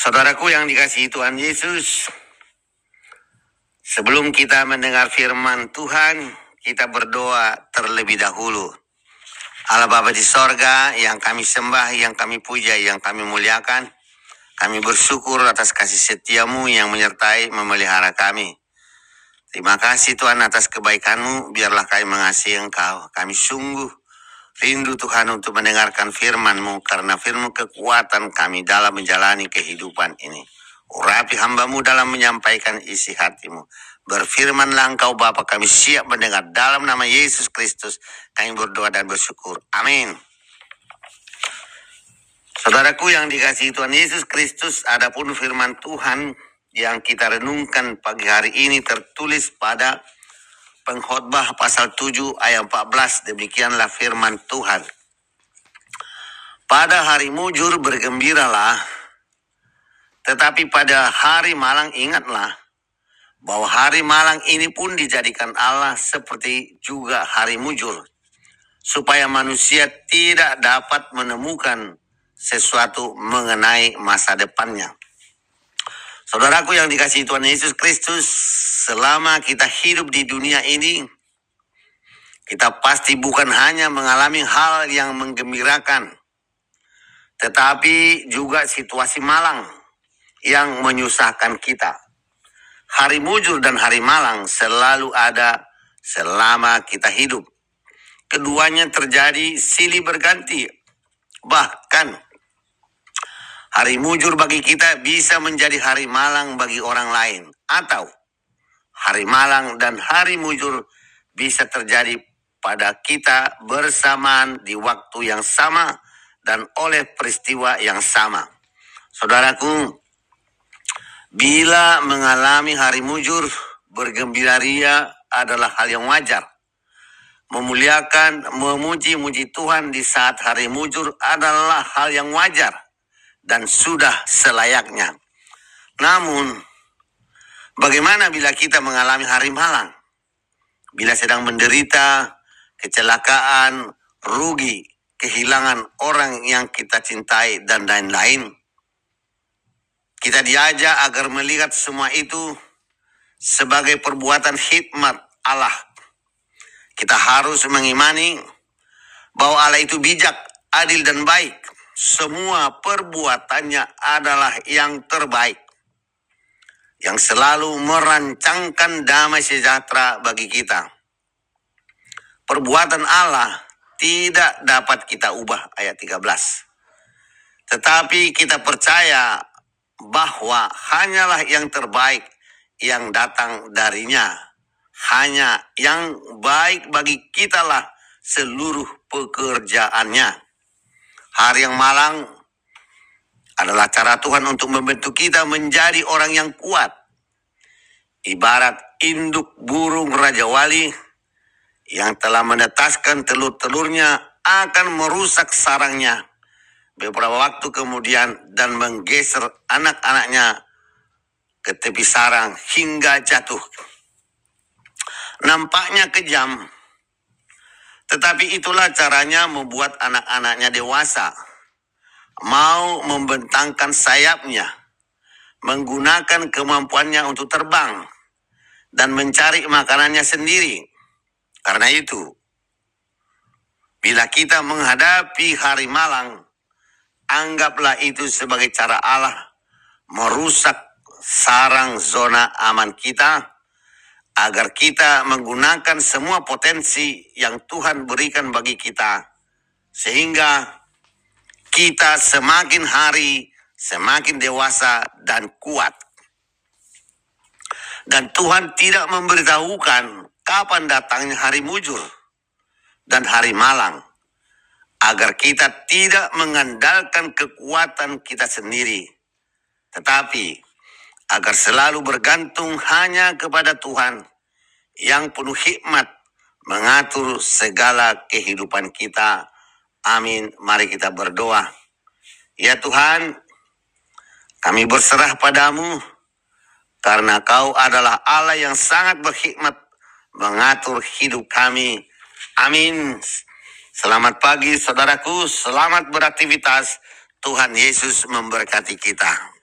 Saudaraku yang dikasihi Tuhan Yesus, sebelum kita mendengar firman Tuhan, kita berdoa terlebih dahulu. Allah Bapa di sorga yang kami sembah, yang kami puja, yang kami muliakan, kami bersyukur atas kasih setiamu yang menyertai memelihara kami. Terima kasih Tuhan atas kebaikanmu, biarlah kami mengasihi Engkau. Kami sungguh rindu Tuhan untuk mendengarkan firman-Mu, karena firman kekuatan kami dalam menjalani kehidupan ini. Urapi hambamu dalam menyampaikan isi hatimu. Berfirmanlah engkau Bapa kami siap mendengar dalam nama Yesus Kristus. Kami berdoa dan bersyukur. Amin. Saudaraku yang dikasihi Tuhan Yesus Kristus, adapun firman Tuhan yang kita renungkan pagi hari ini tertulis pada pengkhotbah pasal 7 ayat 14. Demikianlah firman Tuhan. Pada hari mujur bergembiralah, tetapi pada hari malang ingatlah bahwa hari malang ini pun dijadikan Allah seperti juga hari mujur, supaya manusia tidak dapat menemukan sesuatu mengenai masa depannya. Saudaraku yang dikasihi Tuhan Yesus Kristus, selama kita hidup di dunia ini, kita pasti bukan hanya mengalami hal yang menggembirakan, tetapi juga situasi malang yang menyusahkan kita. Hari mujur dan hari malang selalu ada selama kita hidup. Keduanya terjadi silih berganti. Bahkan hari mujur bagi kita bisa menjadi hari malang bagi orang lain. Atau hari malang dan hari mujur bisa terjadi pada kita bersamaan di waktu yang sama dan oleh peristiwa yang sama. Saudaraku, bila mengalami hari mujur, bergembira ria adalah hal yang wajar. Memuliakan, memuji-muji Tuhan di saat hari mujur adalah hal yang wajar dan sudah selayaknya. Namun, bagaimana bila kita mengalami hari malang? Bila sedang menderita, kecelakaan, rugi, kehilangan orang yang kita cintai, dan lain-lain. Kita diajak agar melihat semua itu sebagai perbuatan hikmat Allah. kita harus mengimani bahwa Allah itu bijak, adil, dan baik. Semua perbuatannya adalah yang terbaik. Yang selalu merancangkan damai sejahtera bagi kita. Perbuatan Allah tidak dapat kita ubah, ayat 13. Tetapi kita percaya bahwa hanyalah yang terbaik yang datang darinya. Hanya yang baik bagi kita lah seluruh pekerjaannya. Hari yang malang adalah cara Tuhan untuk membentuk kita menjadi orang yang kuat. Ibarat induk burung Raja Wali yang telah menetaskan telur-telurnya akan merusak sarangnya beberapa waktu kemudian dan menggeser anak-anaknya ke tepi sarang hingga jatuh. Nampaknya kejam, tetapi itulah caranya membuat anak-anaknya dewasa. Mau membentangkan sayapnya, menggunakan kemampuannya untuk terbang, dan mencari makanannya sendiri. Karena itu, bila kita menghadapi hari malang, anggaplah itu sebagai cara Allah merusak sarang zona aman kita agar kita menggunakan semua potensi yang Tuhan berikan bagi kita sehingga kita semakin hari semakin dewasa dan kuat dan Tuhan tidak memberitahukan kapan datangnya hari mujur dan hari malang agar kita tidak mengandalkan kekuatan kita sendiri tetapi agar selalu bergantung hanya kepada Tuhan yang penuh hikmat mengatur segala kehidupan kita. Amin. Mari kita berdoa. Ya Tuhan, kami berserah padamu karena Kau adalah Allah yang sangat berhikmat mengatur hidup kami. Amin. Selamat pagi saudaraku, selamat beraktivitas. Tuhan Yesus memberkati kita.